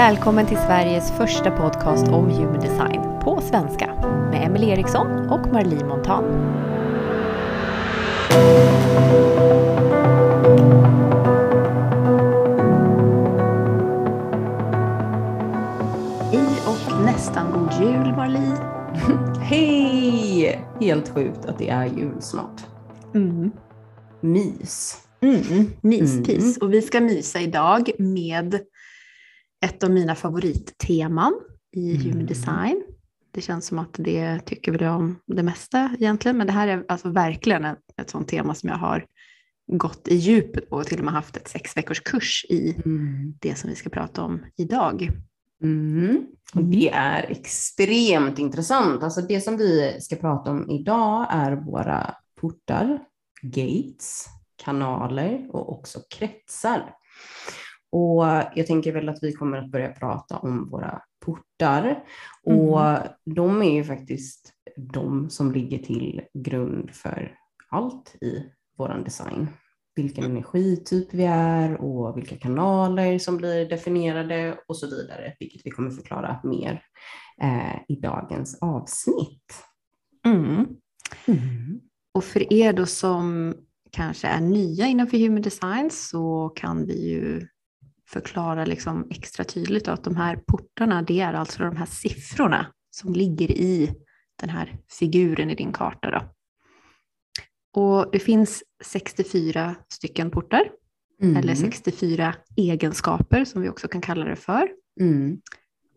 Välkommen till Sveriges första podcast om human design på svenska med Emelie Eriksson och Marlie Montan. Hej och nästan god jul Marlie. Hej! Helt sjukt att det är jul snart. Mm. Mys. Mm. Myspis. Mm. Och vi ska mysa idag med ett av mina favoritteman i Mm. human design. Det känns som att det tycker väl om det mesta egentligen, men det här är alltså verkligen ett, ett sånt tema som jag har gått i djupet på och till och med haft ett sex veckors kurs i Mm. det som vi ska prata om idag. Mm. Det är extremt intressant. Alltså det som vi ska prata om idag är våra portar, gates, kanaler och också kretsar. Och jag tänker väl att vi kommer att börja prata om våra portar. Och de är ju faktiskt de som ligger till grund för allt i våran design. Vilken energityp vi är och vilka kanaler som blir definierade och så vidare, vilket vi kommer förklara mer eh, i dagens avsnitt. Mm. Och för er då som kanske är nya innanför human design så kan vi ju förklara liksom extra tydligt att de här portarna, det är alltså de här siffrorna som ligger i den här figuren i din karta. Då. Och det finns 64 stycken portar, Mm. eller 64 egenskaper som vi också kan kalla det för. Mm.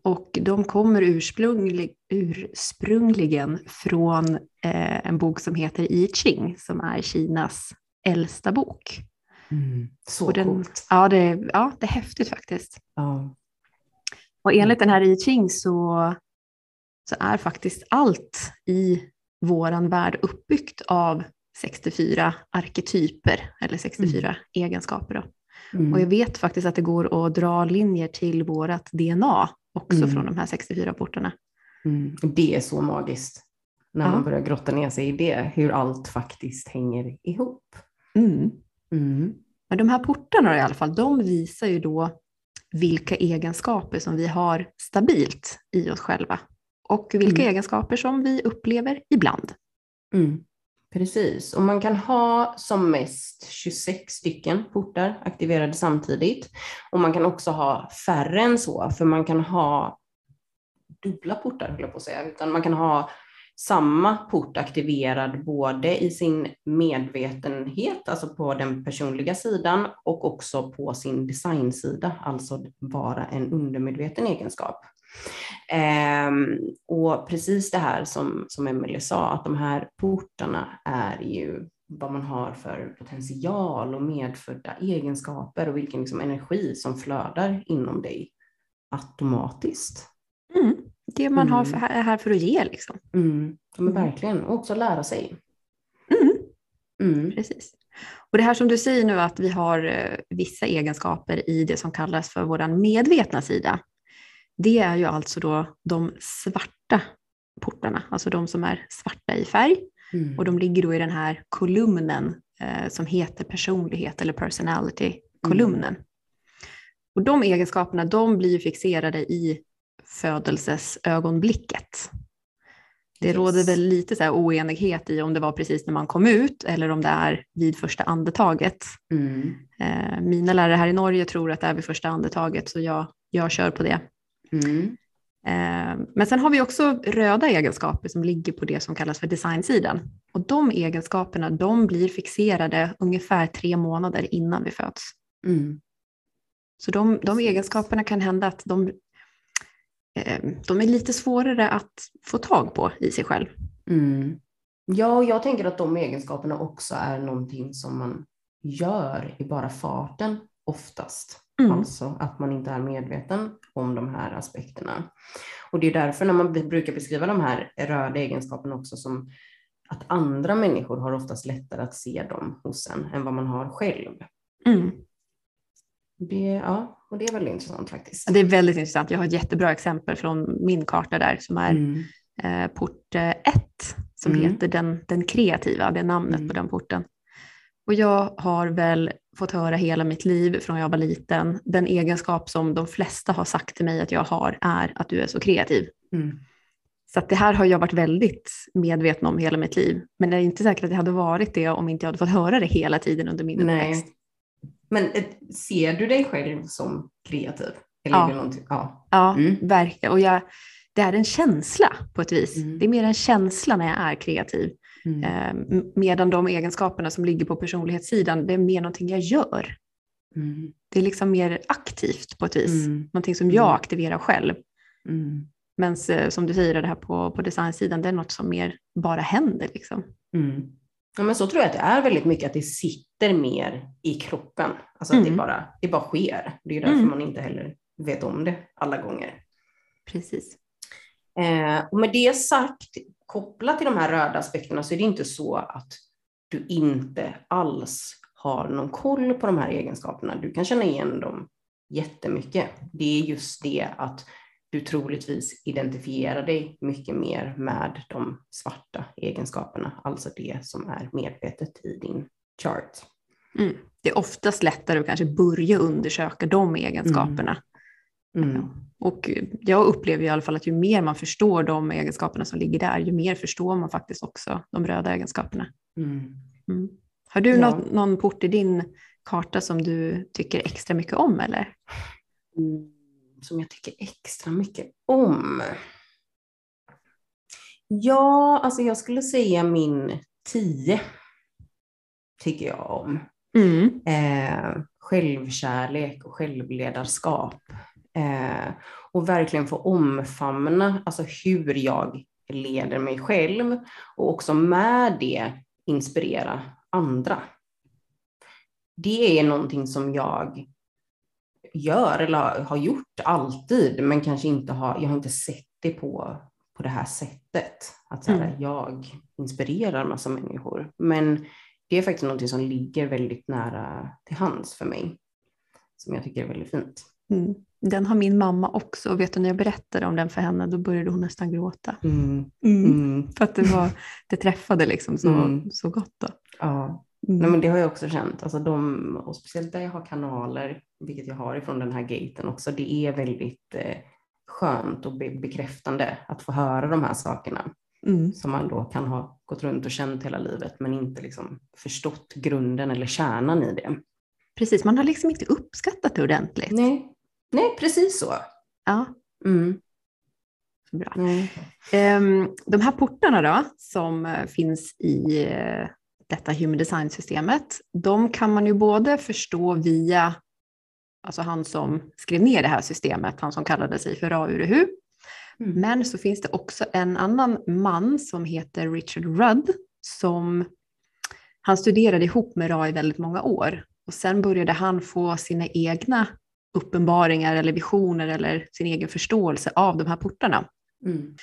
Och de kommer ursprunglig, ursprungligen från eh, en bok som heter I Ching, som är Kinas äldsta bok. Mm. Så Och den, coolt. ja, det, ja, det är häftigt faktiskt. Ja. Och enligt den här I Ching så, så är faktiskt allt i våran värld uppbyggt av 64 arketyper, eller 64 egenskaper. Då. Mm. Och jag vet faktiskt att det går att dra linjer till vårt DNA också Mm. från de här 64 portarna. Mm. Det är så magiskt när Ja. man börjar grotta ner sig i det, hur allt faktiskt hänger ihop. Mm. Mm. Men de här portarna i alla fall, de visar ju då vilka egenskaper som vi har stabilt i oss själva och vilka Mm. egenskaper som vi upplever ibland. Mm. Precis, och man kan ha som mest 26 stycken portar aktiverade samtidigt. Och man kan också ha färre än så, för man kan ha dubbla portar, höll jag på att säga, utan man kan ha samma port aktiverad både i sin medvetenhet, alltså på den personliga sidan, och också på sin designsida, alltså vara en undermedveten egenskap. Ehm, och precis det här som, som Emelie sa, att de här portarna är ju vad man har för potential och medfödda egenskaper och vilken liksom energi som flödar inom dig automatiskt. Mm. Det man har Mm. för, är här för att ge liksom. Mm, är Mm. verkligen, och också lära sig. Mm. Mm. Precis. Och det här som du säger nu att vi har eh, vissa egenskaper i det som kallas för vår medvetna sida. Det är ju alltså då de svarta portarna, alltså de som är svarta i färg. Mm. Och de ligger då i den här kolumnen eh, som heter personlighet eller personality-kolumnen. Och de egenskaperna de blir fixerade i födelsesögonblicket. Det Yes. råder väl lite så oenighet i om det var precis när man kom ut eller om det är vid första andetaget. Mm. Eh, mina lärare här i Norge tror att det är vid första andetaget så jag, jag kör på det. Mm. Eh, Men sen har vi också röda egenskaper som ligger på det som kallas för designsidan. Och de egenskaperna de blir fixerade ungefär tre månader innan vi föds. Mm. Så de, de egenskaperna kan hända att de, de är lite svårare att få tag på i sig själv. Mm. Ja, jag tänker att de egenskaperna också är någonting som man gör i bara farten oftast. Mm. Alltså att man inte är medveten om de här aspekterna. Och det är därför när man brukar beskriva de här röda egenskaperna också som att andra människor har oftast lättare att se dem hos en än vad man har själv. Mm. Det, ja, och det är väldigt intressant faktiskt. Det är väldigt intressant. Jag har ett jättebra exempel från min karta där som är Mm. eh, port 1 som Mm. heter den, den kreativa, det är namnet Mm. på den porten. Och jag har väl fått höra hela mitt liv från jag var liten, den egenskap som de flesta har sagt till mig att jag har är att du är så kreativ. Mm. Så det här har jag varit väldigt medveten om hela mitt liv. Men det är inte säkert att jag hade varit det om inte jag hade fått höra det hela tiden under min uppväxt. Nej. Men eh, ser du dig själv som kreativ? Eller Ja. är? Ja. Ja, Mm. verkligen. Och jag, det är en känsla på ett vis. Mm. Det är mer en känsla när jag är kreativ. Mm. Eh, m- medan de egenskaperna som ligger på personlighetssidan, det är mer någonting jag gör. Mm. Det är liksom mer aktivt på ett vis. Mm. Någonting som jag Mm. aktiverar själv. Mm. Men som du säger, det här på, på designsidan, det är något som mer bara händer. Liksom. Mm. Ja, men så tror jag att det är väldigt mycket, att det sitter mer i kroppen. Alltså att det, Mm. bara, det bara sker. Det är ju därför Mm. man inte heller vet om det alla gånger. Precis. Eh, och med det sagt, kopplat till de här röda aspekterna så är det inte så att du inte alls har någon koll på de här egenskaperna. Du kan känna igen dem jättemycket. Det är just det att du troligtvis identifierar dig mycket mer med de svarta egenskaperna, alltså det som är medvetet i din chart. Mm. Det är oftast lättare att kanske börja undersöka de egenskaperna. Mm. Och jag upplever i alla fall att ju mer man förstår de egenskaperna som ligger där, ju mer förstår man faktiskt också de röda egenskaperna. Mm. Mm. Har du Ja. något, någon port i din karta som du tycker extra mycket om eller? Mm, som jag tycker extra mycket om. Ja, alltså jag skulle säga min 10 tycker jag om. Mm. Eh, självkärlek och självledarskap. Eh, och verkligen få omfamna alltså hur jag leder mig själv och också med det inspirera andra. Det är någonting som jag gör eller har- gjort alltid, men kanske inte har, jag har inte sett det på, på det här sättet. Att så här, Mm. jag inspirerar massa människor. Men det är faktiskt någonting som ligger väldigt nära till hands för mig. Som jag tycker är väldigt fint. Mm. Den har min mamma också. Och vet du, när jag berättade om den för henne, då började hon nästan gråta. Mm. Mm. För att det, var, det träffade liksom så, Mm. så gott. Då. Ja, Mm. Nej, men det har jag också känt. Alltså de, och speciellt där jag har kanaler, vilket jag har ifrån den här gaten också, det är väldigt eh, skönt och be bekräftande att få höra de här sakerna Mm. som man då kan ha gått runt och känt hela livet men inte liksom förstått grunden eller kärnan i det. Precis, man har liksom inte uppskattat det ordentligt. Nej, Nej precis så. Ja, Mm. bra. Nej. Ehm, De här portarna då, som eh, finns i eh, detta Human Design-systemet, de kan man ju både förstå via alltså han som skrev ner det här systemet, han som kallade sig för Ra Uruhu. Mm. Men så finns det också en annan man som heter Richard Rudd som han studerade ihop med Ra i väldigt många år. Och sen började han få sina egna uppenbaringar eller visioner eller sin egen förståelse av de här portarna. Mm.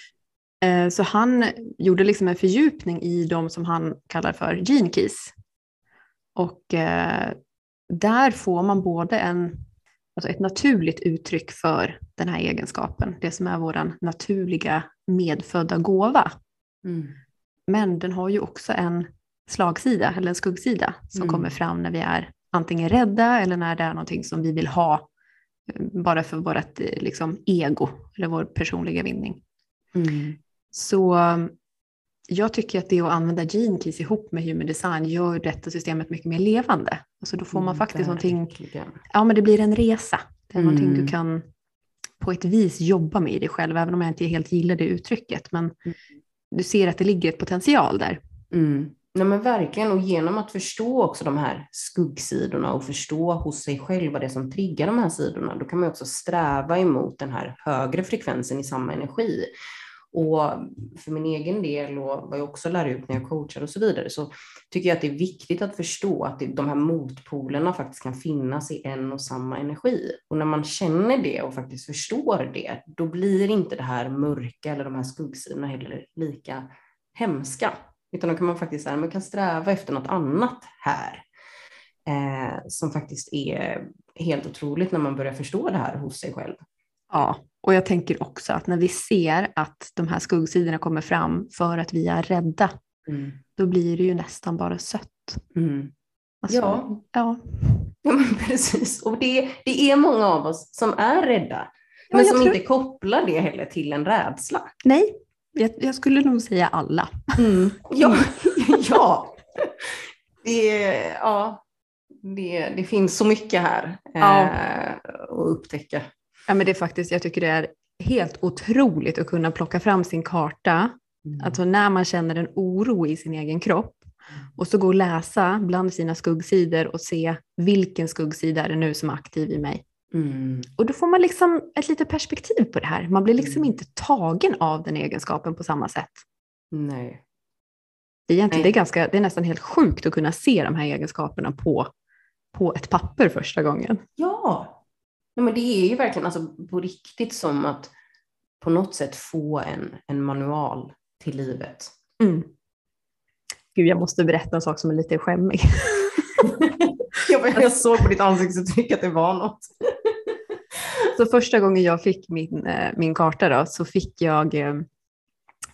Eh, Så han gjorde liksom en fördjupning i de som han kallar för gene keys. Och eh, där får man både en, alltså ett naturligt uttryck för den här egenskapen, det som är vår naturliga medfödda gåva. Mm. Men den har ju också en slagsida eller en skuggsida som Mm. kommer fram när vi är antingen rädda eller när det är någonting som vi vill ha eh, bara för vårt liksom, ego eller vår personliga vinning. Mm. Så um, jag tycker att det att använda gene keys ihop med human design gör detta systemet mycket mer levande. Alltså då får man Mm, faktiskt någonting, verkligen. ja men det blir en resa. Det är någonting Mm. du kan på ett vis jobba med i dig själv, även om jag inte helt gillar det uttrycket. Men Mm. du ser att det ligger ett potential där. Mm. Nej, men verkligen, och genom att förstå också de här skuggsidorna och förstå hos sig själv vad det är som triggar de här sidorna, då kan man också sträva emot den här högre frekvensen i samma energi. Och för min egen del och vad jag också lär ut när jag coachar och så vidare, så tycker jag att det är viktigt att förstå att de här motpolerna faktiskt kan finnas i en och samma energi. Och när man känner det och faktiskt förstår det, då blir inte det här mörka eller de här skuggsidorna heller lika hemska. Utan då kan man faktiskt här, man kan sträva efter något annat här. Eh, som faktiskt är helt otroligt när man börjar förstå det här hos sig själv. Ja, och jag tänker också att när vi ser att de här skuggsidorna kommer fram för att vi är rädda, Mm. då blir det ju nästan bara sött. Mm. Alltså, Ja. ja. Ja, precis. Och det, det är många av oss som är rädda, Ja, men som tror- inte kopplar det heller till en rädsla. Nej, jag, jag skulle nog säga alla. Ja, ja. Det, ja. Det, det finns så mycket här Ja. eh, att upptäcka. Ja, men det är faktiskt, jag tycker det är helt otroligt att kunna plocka fram sin karta Alltså när man känner en oro i sin egen kropp och så gå och läsa bland sina skuggsidor och se vilken skuggsida är det nu som är aktiv i mig. Mm. Och då får man liksom ett litet perspektiv på det här. Man blir liksom Mm. inte tagen av den egenskapen på samma sätt. Nej. Det är, egentligen, Nej. det är, ganska, det är nästan helt sjukt att kunna se de här egenskaperna på, på ett papper första gången. Ja. Nej, men det är ju verkligen alltså, på riktigt som att på något sätt få en, en manual till livet. Mm. Gud, jag måste berätta en sak som är lite skämmig. jag, jag såg på ditt ansiktsuttryck att det var något. Så första gången jag fick min, eh, min karta då, så fick jag, eh,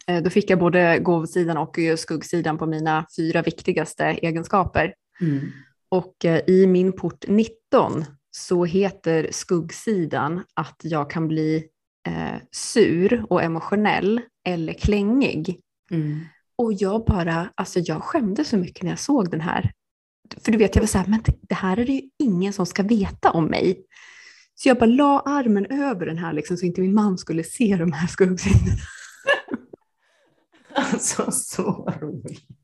eh, då fick jag både gåvosidan och skuggsidan på mina fyra viktigaste egenskaper. Mm. Och i min port 19 så heter skuggsidan att jag kan bli eh, sur och emotionell eller klängig. Mm. Och jag bara, alltså jag skämdes så mycket när jag såg den här. För du vet, jag var så här, men det, det här är det ju ingen som ska veta om mig. Så jag bara la armen över den här liksom, så inte min man skulle se de här skuggsidorna. Alltså så roligt.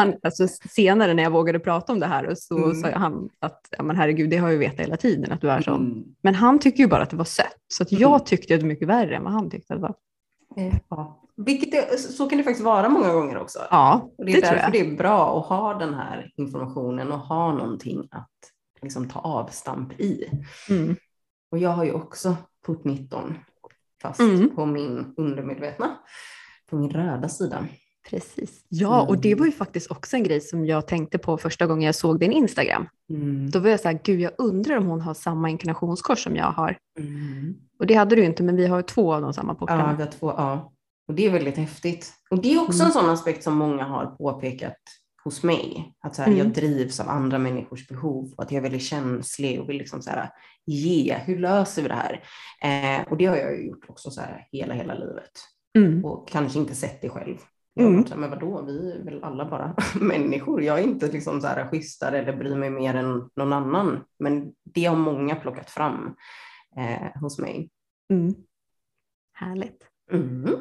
Han, alltså, senare när jag vågade prata om det här så Mm. sa han att, ja men herregud, det har jag ju vetat hela tiden att du är sån. Mm. Men han tycker ju bara att det var sött. Så att jag Mm. tyckte att det var mycket värre än vad han tyckte att det var. Eh, Ja. Vilket det, så kan det faktiskt vara många gånger också. Ja, Och det, det är tror därför jag. det är bra att ha den här informationen och ha någonting att liksom ta avstamp i. Mm. Och jag har ju också port 19 fast Mm. på min undermedvetna, på min röda sida. Precis. Ja, och det Mm. var ju faktiskt också en grej som jag tänkte på första gången jag såg din Instagram. Mm. Då var jag så här, gud jag undrar om hon har samma inkarnationskors som jag har. Mm. Och det hade du inte, men vi har två av de samma Ja, portarna. vi har två, ja. Och det är väldigt häftigt. Och det är också Mm. en sån aspekt som många har påpekat hos mig. Att så här, Mm. jag drivs av andra människors behov och att jag är väldigt känslig och vill liksom så här, ge, hur löser vi det här? Eh, och det har jag ju gjort också så här hela, hela livet. Mm. Och kanske inte sett det själv. Mm. så men vadå, vi är väl alla bara människor. Jag är inte liksom så här schysstare eller bryr mig mer än någon annan. Men det har många plockat fram eh, hos mig. Mm. Härligt. Mm.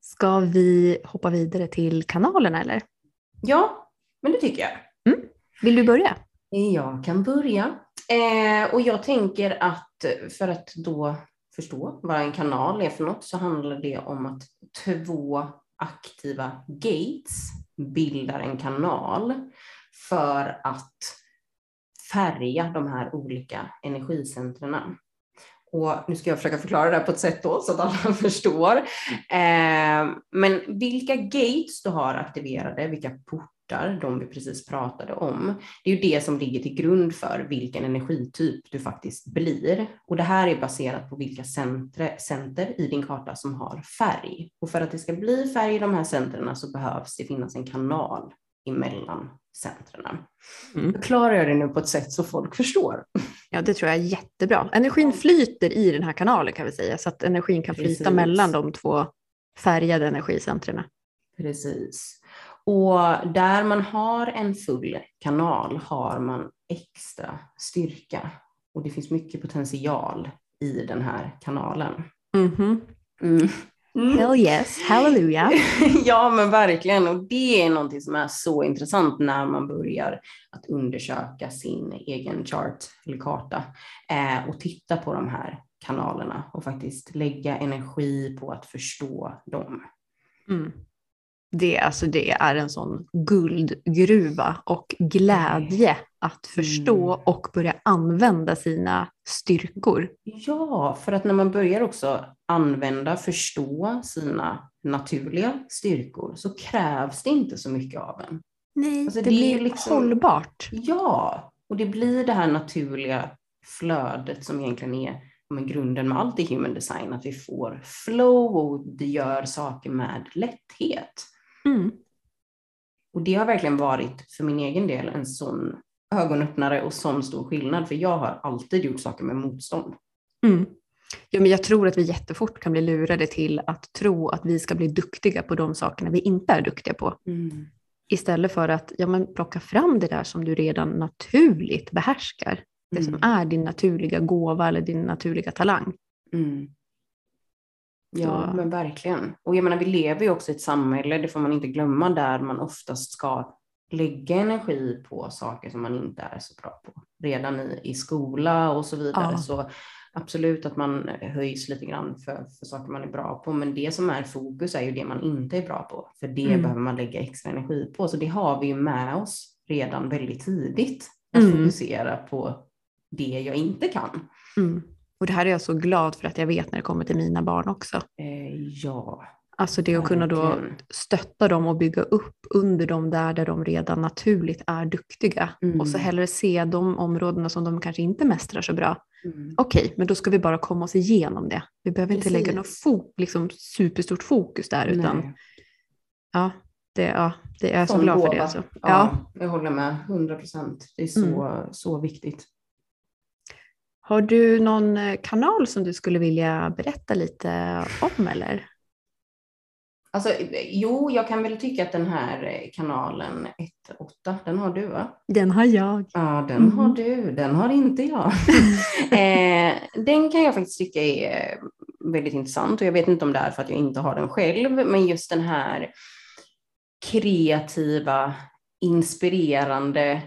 Ska vi hoppa vidare till kanalerna eller? Ja, men det tycker jag. Vill du börja? Jag kan börja. Eh, och jag tänker att för att då förstå vad en kanal är för något så handlar det om att två aktiva gates bildar en kanal för att färga de här olika energicentrerna. Och nu ska jag försöka förklara det här på ett sätt då så att alla förstår. Eh, men vilka gates du har aktiverade, vilka portar, de vi precis pratade om, det är ju det som ligger till grund för vilken energityp du faktiskt blir. Och det här är baserat på vilka centre, center i din karta som har färg. Och för att det ska bli färg i de här centrerna så behövs det finnas en kanal emellan centrerna. Mm. Förklarar jag det nu på ett sätt så folk förstår? Ja, det tror jag är jättebra. Energin flyter i den här kanalen kan vi säga, så att energin kan flyta Precis. mellan de två färgade energicentrerna. Precis. Och där man har en full kanal har man extra styrka och det finns mycket potential i den här kanalen. Mhm. Mm. Hell yes, hallelujah. ja, men verkligen. Och det är någonting som är så intressant när man börjar att undersöka sin egen chart eller karta eh, och titta på de här kanalerna och faktiskt lägga energi på att förstå dem. Mm. Det, alltså, det är en sån guldgruva och glädje att förstå Mm. och börja använda sina styrkor. Ja, för att när man börjar också använda, förstå sina naturliga styrkor så krävs det inte så mycket av en. Nej, Alltså, det, det blir liksom- hållbart. Ja, och det blir det här naturliga flödet som egentligen är men grunden med allt i human design, att vi får flow och vi gör saker med lätthet. Mm. och det har verkligen varit för min egen del en sån ögonöppnare och sån stor skillnad, för jag har alltid gjort saker med motstånd. Mm. Ja, men jag tror att vi jättefort kan bli lurade till att tro att vi ska bli duktiga på de sakerna vi inte är duktiga på. Mm. Istället för att ja, men plocka fram det där som du redan naturligt behärskar. Det som Mm. är din naturliga gåva eller din naturliga talang. Mm. Ja, men verkligen. Och jag menar, vi lever ju också i ett samhälle, det får man inte glömma, där man oftast ska lägga energi på saker som man inte är så bra på. Redan i, i skola och så vidare. Ja. Så absolut att man höjs lite grann för, för saker man är bra på. Men det som är fokus är ju det man inte är bra på. För det Mm. behöver man lägga extra energi på. Så det har vi ju med oss redan väldigt tidigt. Att Mm. fokusera på det jag inte kan. Mm. Och det här är jag så glad för att jag vet när det kommer till mina barn också. Eh, ja, Alltså det att kunna då stötta dem och bygga upp under dem där, där de redan naturligt är duktiga. Mm. Och så hellre se de områdena som de kanske inte mästrar så bra. Mm. Okej, men då ska vi bara komma oss igenom det. Vi behöver inte lägga något Precis. fo- liksom superstort fokus där, utan Nej. ja, det, ja, det är jag så glad för det. Alltså. Ja, Ja. jag håller med. 100 procent. Det är så, Mm. så viktigt. Har du någon eh, kanal som du skulle vilja berätta lite om eller? Alltså, jo, jag kan väl tycka att den här kanalen 1.8, den har du va? Den har jag. Ja, den Mhm. har du. Den har inte jag. eh, den kan jag faktiskt tycka är eh, väldigt intressant och jag vet inte om det är för att jag inte har den själv, men just den här kreativa, inspirerande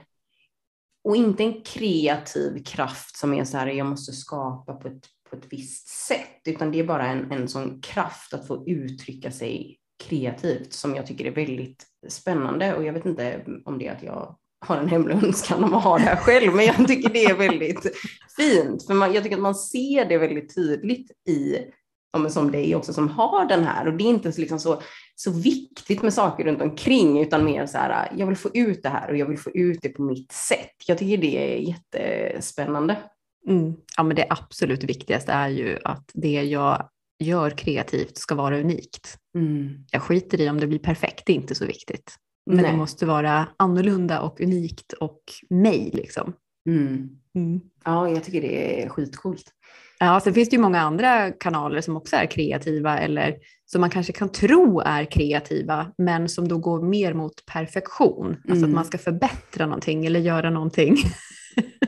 och inte en kreativ kraft som är så här, jag måste skapa på ett, på ett visst sätt, utan det är bara en, en sån kraft att få uttrycka sig kreativt som jag tycker är väldigt spännande. Och jag vet inte om det är att jag har en hemlig önskan om att ha det här själv, men jag tycker det är väldigt fint, för man, jag tycker att man ser det väldigt tydligt i ja, som dig också som har den här och det är inte så, liksom så, så viktigt med saker runt omkring utan mer så här, jag vill få ut det här och jag vill få ut det på mitt sätt. Jag tycker det är jättespännande. Mm. Ja, men det absolut viktigaste är ju att det jag gör kreativt ska vara unikt. Mm. Jag skiter i om det blir perfekt, det är inte så viktigt. Men det Nej. måste vara annorlunda och unikt och mig liksom. Mm. Mm. Ja, jag tycker det är skitcoolt. Ja, sen finns det ju många andra kanaler som också är kreativa eller som man kanske kan tro är kreativa men som då går mer mot perfektion. Alltså att Mm. man ska förbättra någonting eller göra någonting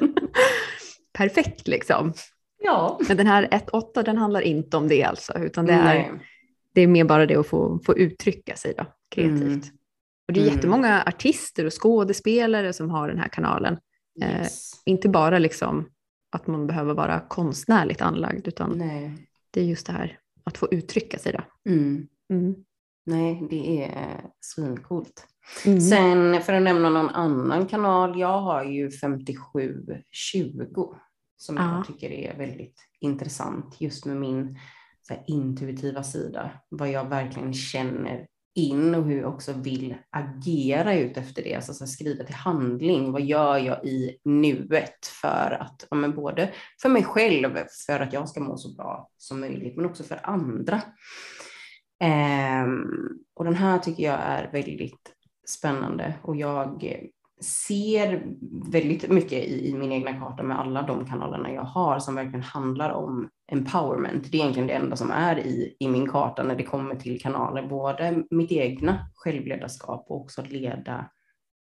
perfekt liksom. Ja. Men den här 1.8 den handlar inte om det alltså utan det är, Nej. det är mer bara det att få, få uttrycka sig då, kreativt. Mm. Och det är Mm. jättemånga artister och skådespelare som har den här kanalen. Eh, Yes. Inte bara liksom att man behöver vara konstnärligt anlagd utan Nej. det är just det här att få uttrycka sig. Då. Mm. Mm. Nej, det är svincoolt. Mm. Sen för att nämna någon annan kanal, jag har ju 5720 som Ja. jag tycker är väldigt intressant just med min intuitiva sida. Vad jag verkligen känner in och hur jag också vill agera ut efter det. Alltså så skriva till handling. Vad gör jag i nuet för att, ja, men både för mig själv, för att jag ska må så bra som möjligt, men också för andra. Ehm, och den här tycker jag är väldigt spännande och jag ser väldigt mycket i, i min egna karta med alla de kanalerna jag har som verkligen handlar om empowerment. Det är egentligen det enda som är i, i min karta när det kommer till kanaler, både mitt egna självledarskap och också att leda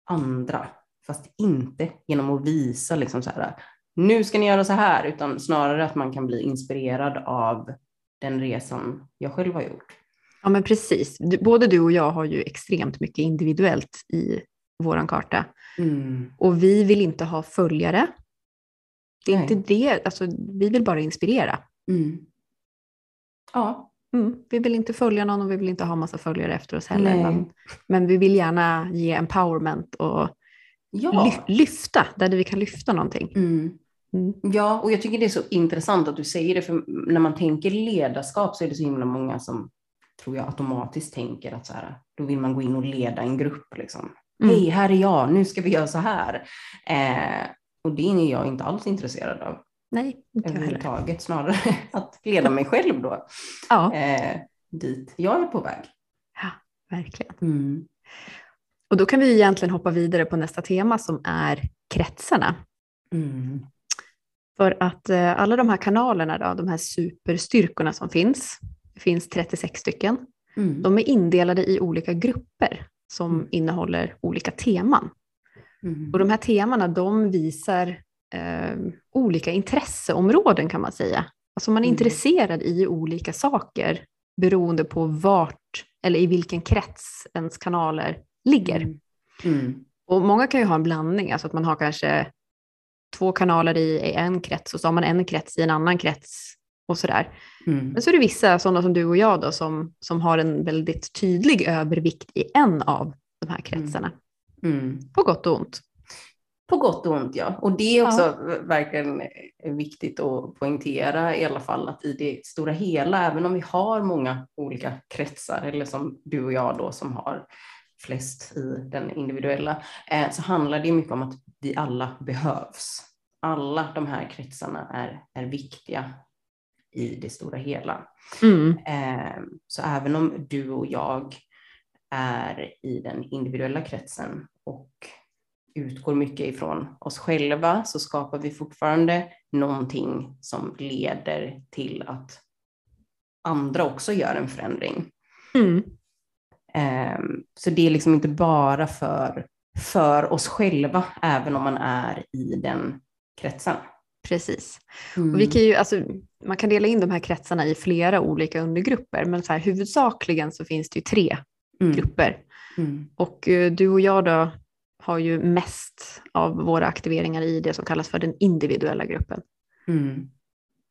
andra. Fast inte genom att visa liksom så här, nu ska ni göra så här, utan snarare att man kan bli inspirerad av den resan jag själv har gjort. Ja men precis. Både du och jag har ju extremt mycket individuellt i våran karta. Mm. Och vi vill inte ha följare. Det är Nej. inte det, alltså, vi vill bara inspirera. Mm. Ja, Mm. Vi vill inte följa någon och vi vill inte ha massa följare efter oss heller. Men, men vi vill gärna ge empowerment och ja. ly- lyfta där vi kan lyfta någonting. Mm. Mm. Ja, och jag tycker det är så intressant att du säger det, för när man tänker ledarskap så är det så himla många som tror jag automatiskt tänker att så här, då vill man gå in och leda en grupp. Liksom. Mm. Hej, här är jag, nu ska vi göra så här. Eh, och det är jag inte alls intresserad av Nej, inte överhuvudtaget, snarare att leda mig själv då Ja, eh, dit jag är på väg. verkligen. Mm. Och då kan vi egentligen hoppa vidare på nästa tema som är kretsarna. Mm. För att eh, alla de här kanalerna, då, de här superstyrkorna som finns, det finns 36 stycken, Mm. de är indelade i olika grupper som Mm. innehåller olika teman. Mm. Och de här temana de visar eh, olika intresseområden kan man säga. Alltså man är Mm. intresserad i olika saker beroende på vart eller i vilken krets ens kanaler ligger. Mm. Mm. Och många kan ju ha en blandning, alltså att man har kanske två kanaler i, i en krets och så har man en krets i en annan krets och sådär. Mm. Men så är det vissa, sådana som du och jag då, som, som har en väldigt tydlig övervikt i en av de här kretsarna. Mm. På gott och ont. På gott och ont ja. Och det är också verkligen viktigt att poängtera i alla fall att i det stora hela, även om vi har många olika kretsar, eller som du och jag då som har flest i den individuella, eh, så handlar det mycket om att vi alla behövs. Alla de här kretsarna är, är viktiga i det stora hela. Mm. Eh, Så även om du och jag är i den individuella kretsen och utgår mycket ifrån oss själva så skapar vi fortfarande någonting som leder till att andra också gör en förändring. Mm. Eh, Så det är liksom inte bara för, för oss själva, även om man är i den kretsen. Precis. Mm. Och vi kan ju, alltså, man kan dela in de här kretsarna i flera olika undergrupper, men så här, huvudsakligen så finns det ju tre Mm. grupper. Mm. Och eh, du och jag då har ju mest av våra aktiveringar i det som kallas för den individuella gruppen. Mm.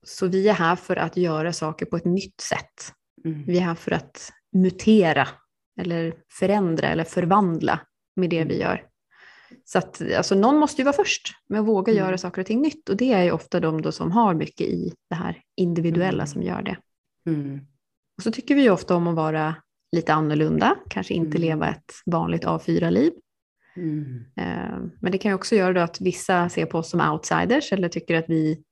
Så vi är här för att göra saker på ett nytt sätt. Mm. Vi är här för att mutera eller förändra eller förvandla med det vi gör. Så att alltså, någon måste ju vara först med att våga Mm. göra saker och ting nytt och det är ju ofta de som har mycket i det här individuella Mm. som gör det. Mm. Och så tycker vi ju ofta om att vara lite annorlunda, kanske inte Mm. leva ett vanligt A4-liv. Mm. Eh, Men det kan ju också göra att vissa ser på oss som outsiders eller tycker att vi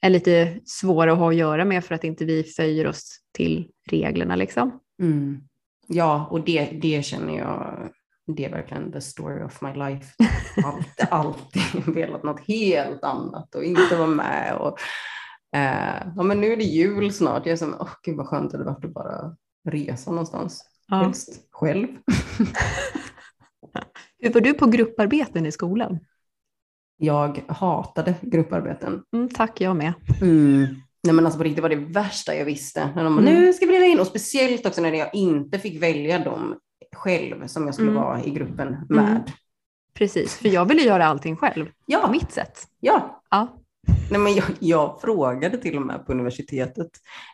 är lite svåra att ha att göra med för att inte vi följer oss till reglerna liksom. Mm. Ja, och det, det känner jag, det är verkligen the story of my life. Alltid, alltid velat något helt annat och inte vara med. Och, eh, ja, men nu är det jul snart. Jag är som, åh gud vad skönt det hade varit att bara resa någonstans. Helst själv. Hur var du på grupparbeten i skolan? Jag hatade grupparbeten. Mm, tack, jag med. Nej men alltså på riktigt var det värsta jag visste. När de bara, Mm. nu ska vi dela in. Och speciellt också när jag inte fick välja dem själv som jag skulle Mm. vara i gruppen med. Precis, för jag ville göra allting själv, på Ja, mitt sätt. ja. Ja. Nej, men jag, jag frågade till och med på universitetet.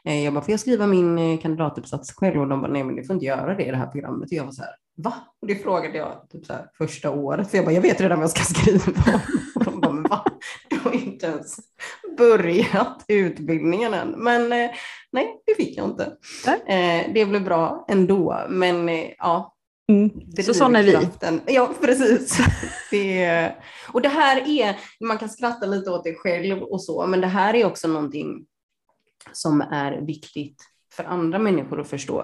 Eh, jag bara, får jag skriva min eh, kandidatuppsats själv? Och de bara, nej men du får inte göra det i det här programmet. Och jag var så här, va? Och det frågade jag typ så här, första året. För jag bara, jag vet redan vad jag ska skriva. Och de bara, men va? Du har inte ens börjat utbildningen än. Men eh, nej, det fick jag inte. Eh, det blev bra ändå. Men eh, ja, Mm. Så sådana är vi. Ja, precis. Det, och det här är, man kan skratta lite åt det själv och så, men det här är också någonting som är viktigt för andra människor att förstå.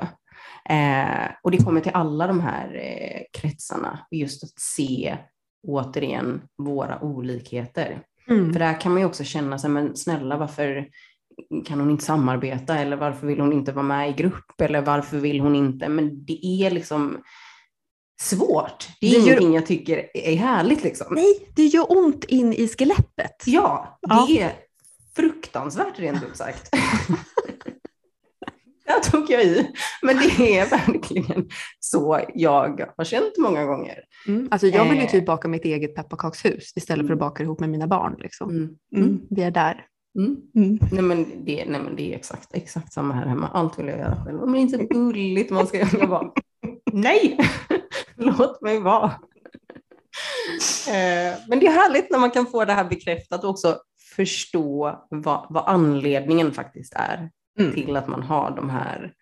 Eh, och det kommer till alla de här eh, kretsarna, just att se återigen våra olikheter. Mm. För där kan man ju också känna sig, men snälla varför kan hon inte samarbeta eller varför vill hon inte vara med i grupp eller varför vill hon inte? Men det är liksom svårt. Det är Det gör- ingenting jag tycker är härligt liksom. Nej, det gör ont in i skelettet. Ja, det Ja. är fruktansvärt rent ut sagt. Där tog jag i. Men det är verkligen så jag har känt många gånger. Mm. Alltså jag vill ju Eh. typ baka mitt eget pepparkakshus istället för att baka ihop med mina barn. Liksom. Mm. Mm. Vi är där. Mm. Mm. Nej, men det, nej men det är exakt, exakt samma här hemma. Allt vill jag göra själv. Men det är inte så gulligt man ska göra. Bara, nej, låt mig vara. Eh, Men det är härligt när man kan få det här bekräftat och också förstå vad, vad anledningen faktiskt är Mm. till att man har de här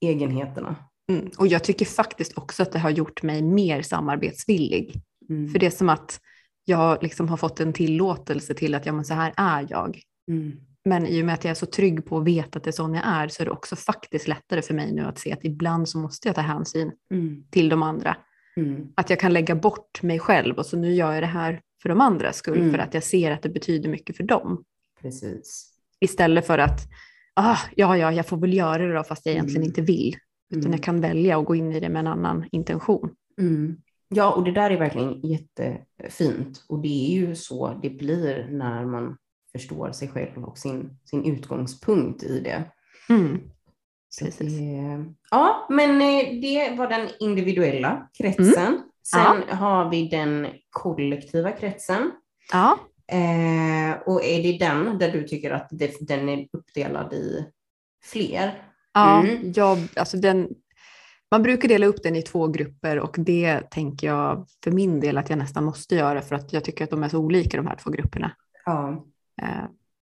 egenheterna. Mm. Och jag tycker faktiskt också att det har gjort mig mer samarbetsvillig. Mm. För det är som att jag liksom har fått en tillåtelse till att ja, men så här är jag. Mm. Men i och med att jag är så trygg på att veta att det är sån jag är så är det också faktiskt lättare för mig nu att se att ibland så måste jag ta hänsyn Mm. till de andra. Mm. Att jag kan lägga bort mig själv och så nu gör jag det här för de andras skull för att jag ser att det betyder mycket för dem. Precis. Istället för att, ah, ja, ja, jag får väl göra det då fast jag egentligen Mm. inte vill. Utan Mm. jag kan välja att gå in i det med en annan intention. Mm. Ja, och det där är verkligen jättefint. Och det är ju så det blir när man förstår sig själv och sin, sin utgångspunkt i det. Precis. det, ja, men eh, det var den individuella kretsen. Sen har vi den kollektiva kretsen. Ja, Eh, och är det den där du tycker att det, den är uppdelad i fler? ja, Mm. jag, alltså den, man brukar dela upp den i två grupper och det tänker jag för min del att jag nästan måste göra för att jag tycker att de är så olika de här två grupperna. Ja. Eh,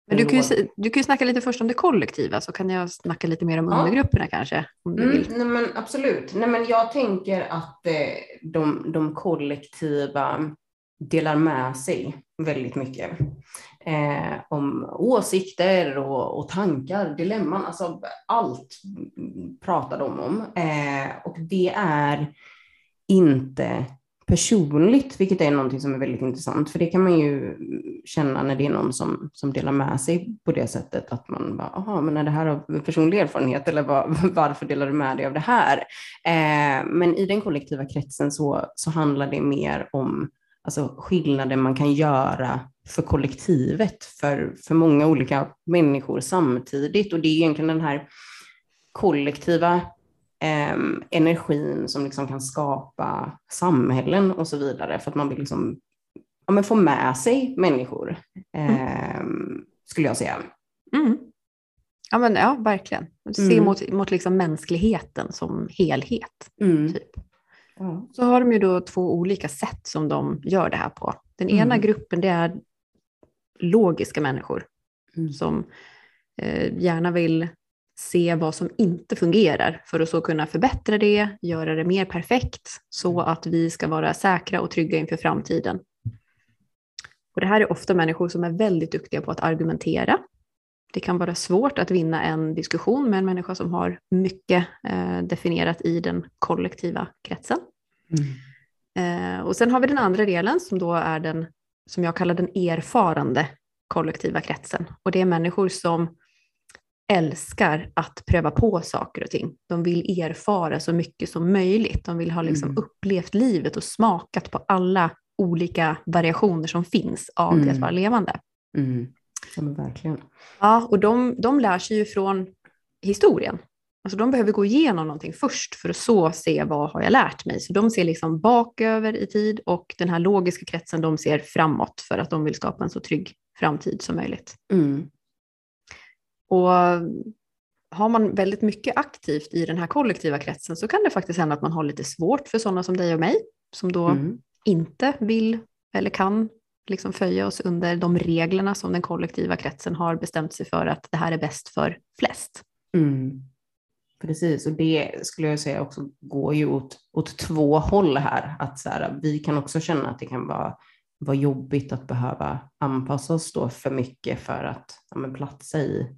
Men du kan, ju, du kan ju snacka lite först om det kollektiva så kan jag snacka lite mer om Ja. undergrupperna kanske. Om du Mm, vill. nej men absolut. Nej men jag tänker att eh, de, de kollektiva delar med sig väldigt mycket. Eh, om åsikter och, och tankar, dilemman, alltså allt pratar de om. Eh, och det är inte personligt, vilket är någonting som är väldigt intressant. För det kan man ju känna när det är någon som, som delar med sig på det sättet att man bara, jaha, men är det här av personlig erfarenhet eller var, varför delar du med dig av det här? Eh, men i den kollektiva kretsen så, så handlar det mer om alltså, skillnader man kan göra för kollektivet, för, för många olika människor samtidigt. Och det är egentligen den här kollektiva em, energin som liksom kan skapa samhällen och så vidare för att man vill liksom, ja, men få med sig människor, em, skulle jag säga. Mm. Ja, men, ja, verkligen. Se Mm. mot, mot liksom mänskligheten som helhet. Mm. Typ. Så har de ju då två olika sätt som de gör det här på. Den Mm. ena gruppen det är logiska människor Mm. som eh, gärna vill se vad som inte fungerar för att så kunna förbättra det, göra det mer perfekt så att vi ska vara säkra och trygga inför framtiden. Och det här är ofta människor som är väldigt duktiga på att argumentera. Det kan vara svårt att vinna en diskussion med en människa som har mycket eh, definierat i den kollektiva kretsen. Mm. Eh, och sen har vi den andra delen som då är den som jag kallar den erfarande kollektiva kretsen. Och det är människor som älskar att pröva på saker och ting. De vill erfara så mycket som möjligt. De vill ha liksom Mm. upplevt livet och smakat på alla olika variationer som finns av det att Mm. vara levande. Mm. Ja, verkligen. Ja, och de, de lär sig ju från historien. Alltså de behöver gå igenom någonting först för att så se vad har jag lärt mig. Så de ser liksom baköver i tid och den här logiska kretsen de ser framåt för att de vill skapa en så trygg framtid som möjligt. Mm. Och har man väldigt mycket aktivt i den här kollektiva kretsen så kan det faktiskt hända att man har lite svårt för sådana som dig och mig som då Mm. inte vill eller kan liksom följa oss under de reglerna som den kollektiva kretsen har bestämt sig för att det här är bäst för flest. Mm. Precis, och det skulle jag säga också går ju åt, åt två håll här. Att så här, vi kan också känna att det kan vara, vara jobbigt att behöva anpassa oss då för mycket för att ja, men platsa i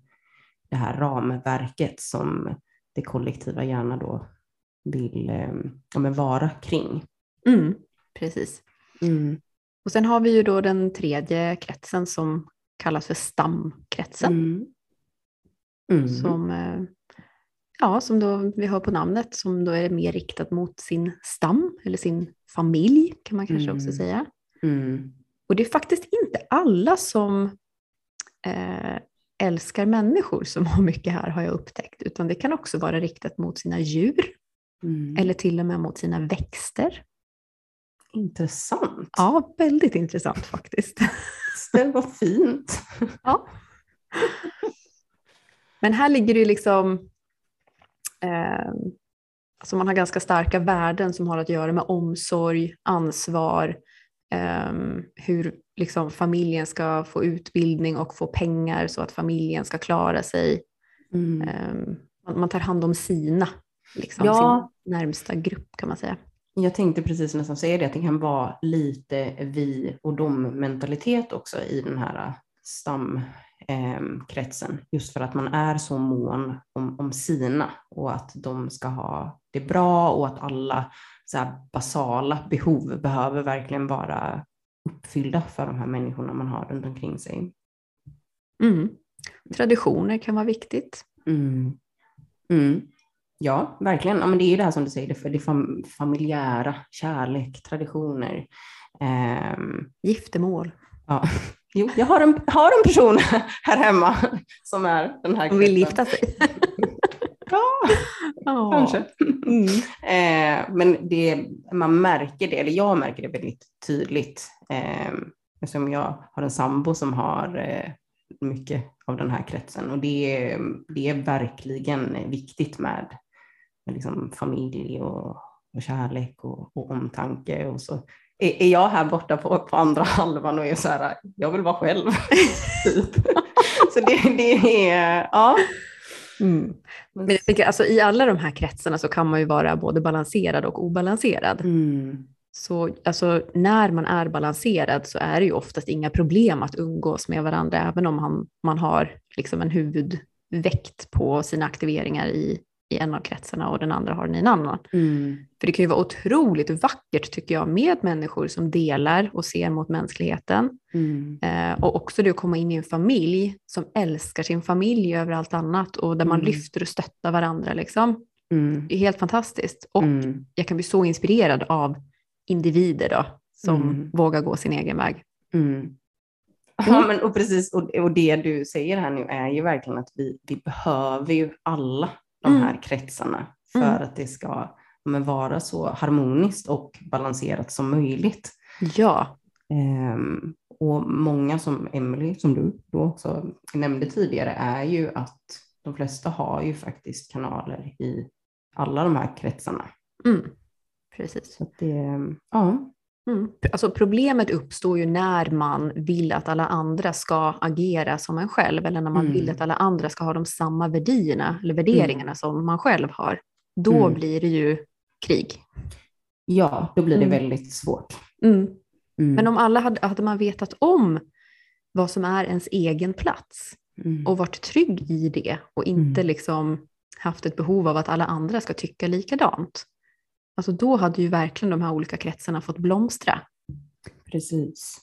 det här ramverket som det kollektiva gärna då vill eh, ja, men vara kring. Mm, precis. Mm. Och sen har vi ju då den tredje kretsen som kallas för stamkretsen. Mm. Mm. Som, eh, ja, som då vi hör på namnet, som då är mer riktat mot sin stam eller sin familj kan man kanske också Mm. säga. Mm. Och det är faktiskt inte alla som eh, älskar människor som har mycket här har jag upptäckt, utan det kan också vara riktat mot sina djur Mm. eller till och med mot sina växter. Intressant. Ja, väldigt intressant faktiskt. Det var fint. Ja. Men här ligger det liksom, eh, alltså man har ganska starka värden som har att göra med omsorg, ansvar, eh, hur liksom familjen ska få utbildning och få pengar så att familjen ska klara sig. Mm. Eh, man, man tar hand om sina, liksom, Ja. sin närmsta grupp kan man säga. Jag tänkte precis nästan säga det, att det kan vara lite vi och dom mentalitet också i den här eh, kretsen, just för att man är så mån om, om sina och att de ska ha det bra och att alla så här, basala behov behöver verkligen vara uppfyllda för de här människorna man har runt omkring sig. Mm. Traditioner kan vara viktigt. Mm. Mm. Ja, verkligen. Ja, men det är ju det här som du säger, det, för det fam familjära, kärlek, traditioner. Um, Giftermål. Ja. Jo, jag har en, har en person här hemma som är den här Hon vill gifta sig. ja, oh. kanske. Mm. Eh, men det, man märker det, eller jag märker det väldigt tydligt. Eh, eftersom jag har en sambo som har eh, mycket av den här kretsen och det, det är verkligen viktigt med, med liksom familj och, och kärlek och, och omtanke och så är, jag här borta på, på andra halvan och är så här, jag vill vara själv. typ. Så det, det är, ja. Mm. Men jag tycker, alltså, I alla de här kretsarna så kan man ju vara både balanserad och obalanserad. Mm. Så alltså, när man är balanserad så är det ju oftast inga problem att umgås med varandra, även om man, man har liksom en huvudväkt på sina aktiveringar i, i en av kretsarna och den andra har den i en annan. Mm. För det kan ju vara otroligt vackert tycker jag med människor som delar och ser mot mänskligheten. Mm. Eh, och också det att komma in i en familj som älskar sin familj över allt annat och där man Mm. lyfter och stöttar varandra. Liksom. Mm. Det är helt fantastiskt. Och Mm. jag kan bli så inspirerad av individer då, som Mm. vågar gå sin egen väg. Mm. Ja, men, och precis, och, och det du säger här nu är ju verkligen att vi, vi behöver ju alla de Mm. här kretsarna för Mm. att det ska men, vara så harmoniskt och balanserat som möjligt. Ja, Ehm, och många som Emily, som du då också nämnde tidigare, är ju att de flesta har ju faktiskt kanaler i alla de här kretsarna. mm. precis. Så det, ja. Mm. Alltså problemet uppstår ju när man vill att alla andra ska agera som en själv eller när man Mm. vill att alla andra ska ha de samma värdierna eller värderingarna som man själv har. Då Mm. blir det ju krig. ja, då blir det Mm. väldigt svårt. Mm. Mm. Men om alla hade, hade man vetat om vad som är ens egen plats Mm. och varit trygg i det och inte Mm. liksom haft ett behov av att alla andra ska tycka likadant. Alltså då hade ju verkligen de här olika kretsarna fått blomstra. Precis.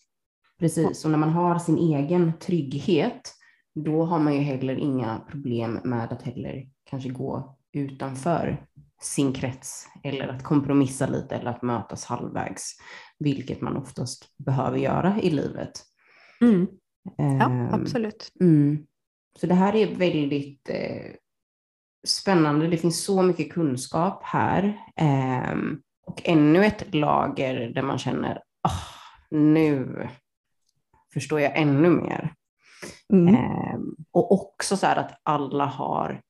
Precis, och när man har sin egen trygghet, då har man ju heller inga problem med att heller kanske gå utanför sin krets eller att kompromissa lite eller att mötas halvvägs, vilket man oftast behöver göra i livet. Mm. Ja, Ehm, absolut. Mm. Så det här är väldigt eh, spännande. Det finns så mycket kunskap här. Ehm, och ännu ett lager där man känner, ah, nu förstår jag ännu mer. Mm. Ehm, och också så här att alla har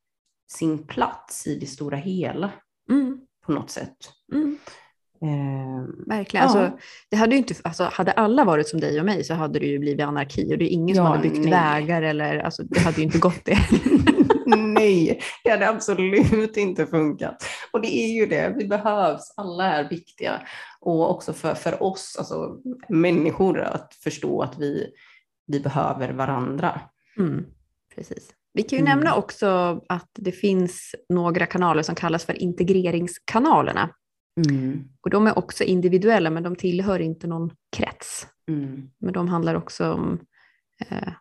sin plats i det stora hela Mm. på något sätt. Mm. Ehm, Verkligen. Ja. Alltså, det hade ju inte, alltså, hade alla varit som dig och mig så hade det ju blivit anarki och det är ingen som Ja, hade byggt nej. vägar eller alltså, det hade ju inte gått det. Nej, det hade absolut inte funkat. Och det är ju det, vi behövs, alla är viktiga. Och också för, för oss, alltså människor, att förstå att vi, vi behöver varandra. Mm. Precis. Vi kan ju Mm. nämna också att det finns några kanaler som kallas för integreringskanalerna. Och de är också individuella men de tillhör inte någon krets. Mm. Men de handlar också om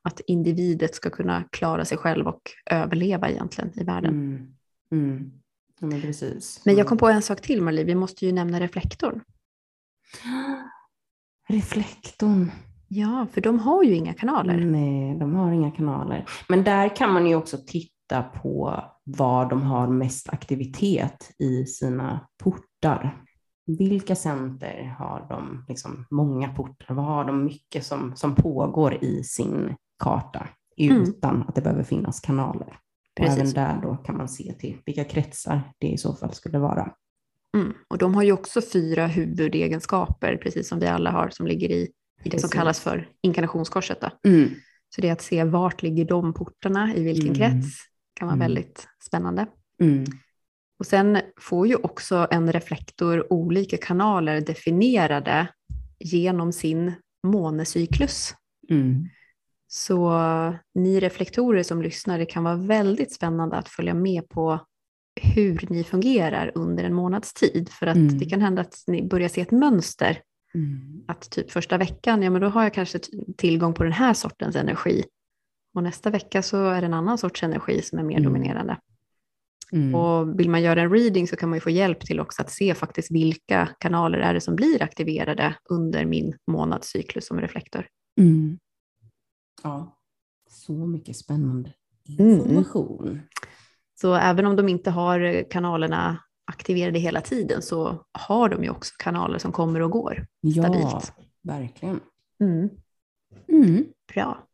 att individet ska kunna klara sig själv och överleva egentligen i världen. Mm. Mm. Ja, men precis. Men jag kom på en sak till Marlie, vi måste ju nämna reflektorn. Reflektorn. Ja, för de har ju inga kanaler. Nej, de har inga kanaler. Men där kan man ju också titta på var de har mest aktivitet i sina portar. Vilka center har de liksom många portar? Vad har de mycket som, som pågår i sin karta Mm. utan att det behöver finnas kanaler? Och även Precis. där då kan man se till vilka kretsar det i så fall skulle vara. Mm. Och de har ju också fyra huvudegenskaper, precis som vi alla har, som ligger i, i det som Precis. kallas för inkarnationskorset. Mm. Så det är att se vart ligger de portarna, i vilken Mm. krets, kan vara Mm. väldigt spännande. Och sen får ju också en reflektor olika kanaler definierade genom sin månecyklus. Mm. Så ni reflektorer som lyssnar, det kan vara väldigt spännande att följa med på hur ni fungerar under en månads tid. För att Mm. det kan hända att ni börjar se ett mönster. Mm. Att typ första veckan, ja men då har jag kanske tillgång på den här sortens energi. Och nästa vecka så är det en annan sorts energi som är mer Mm. dominerande. Mm. Och vill man göra en reading så kan man ju få hjälp till också att se faktiskt vilka kanaler är det som blir aktiverade under min månadscyklus som reflektor. Mm. Ja, så mycket spännande Mm. information. Så även om de inte har kanalerna aktiverade hela tiden så har de ju också kanaler som kommer och går Ja, stabilt. verkligen. Mm, Mm. bra.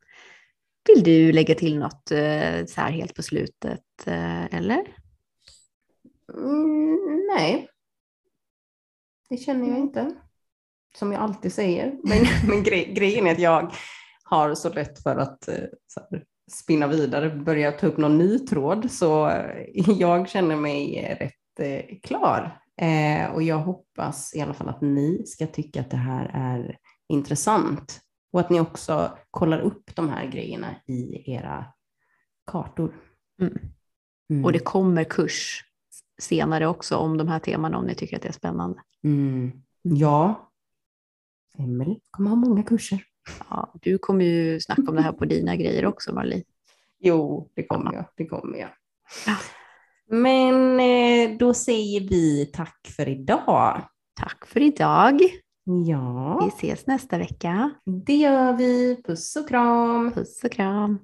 Vill du lägga till något eh, så här helt på slutet eh, eller? Mm, nej, det känner jag inte. Som jag alltid säger. Men, men gre grejen är att jag har så lätt för att eh, så här, spinna vidare, börja ta upp någon ny tråd. Så eh, jag känner mig eh, rätt eh, klar. Eh, och jag hoppas i alla fall att ni ska tycka att det här är intressant. Och att ni också kollar upp de här grejerna i era kartor. Mm. Mm. Och det kommer kurs senare också om de här teman om ni tycker att det är spännande. Mm. Ja. Emelie kommer ha många kurser. Ja, du kommer ju snacka om det här på dina grejer också Marlie. Jo, det kommer jag. Det kommer jag. Ja. Men eh, då säger vi tack för idag. Tack för idag. Vi Ja, ses nästa vecka. det gör vi. Puss och kram. Puss och kram.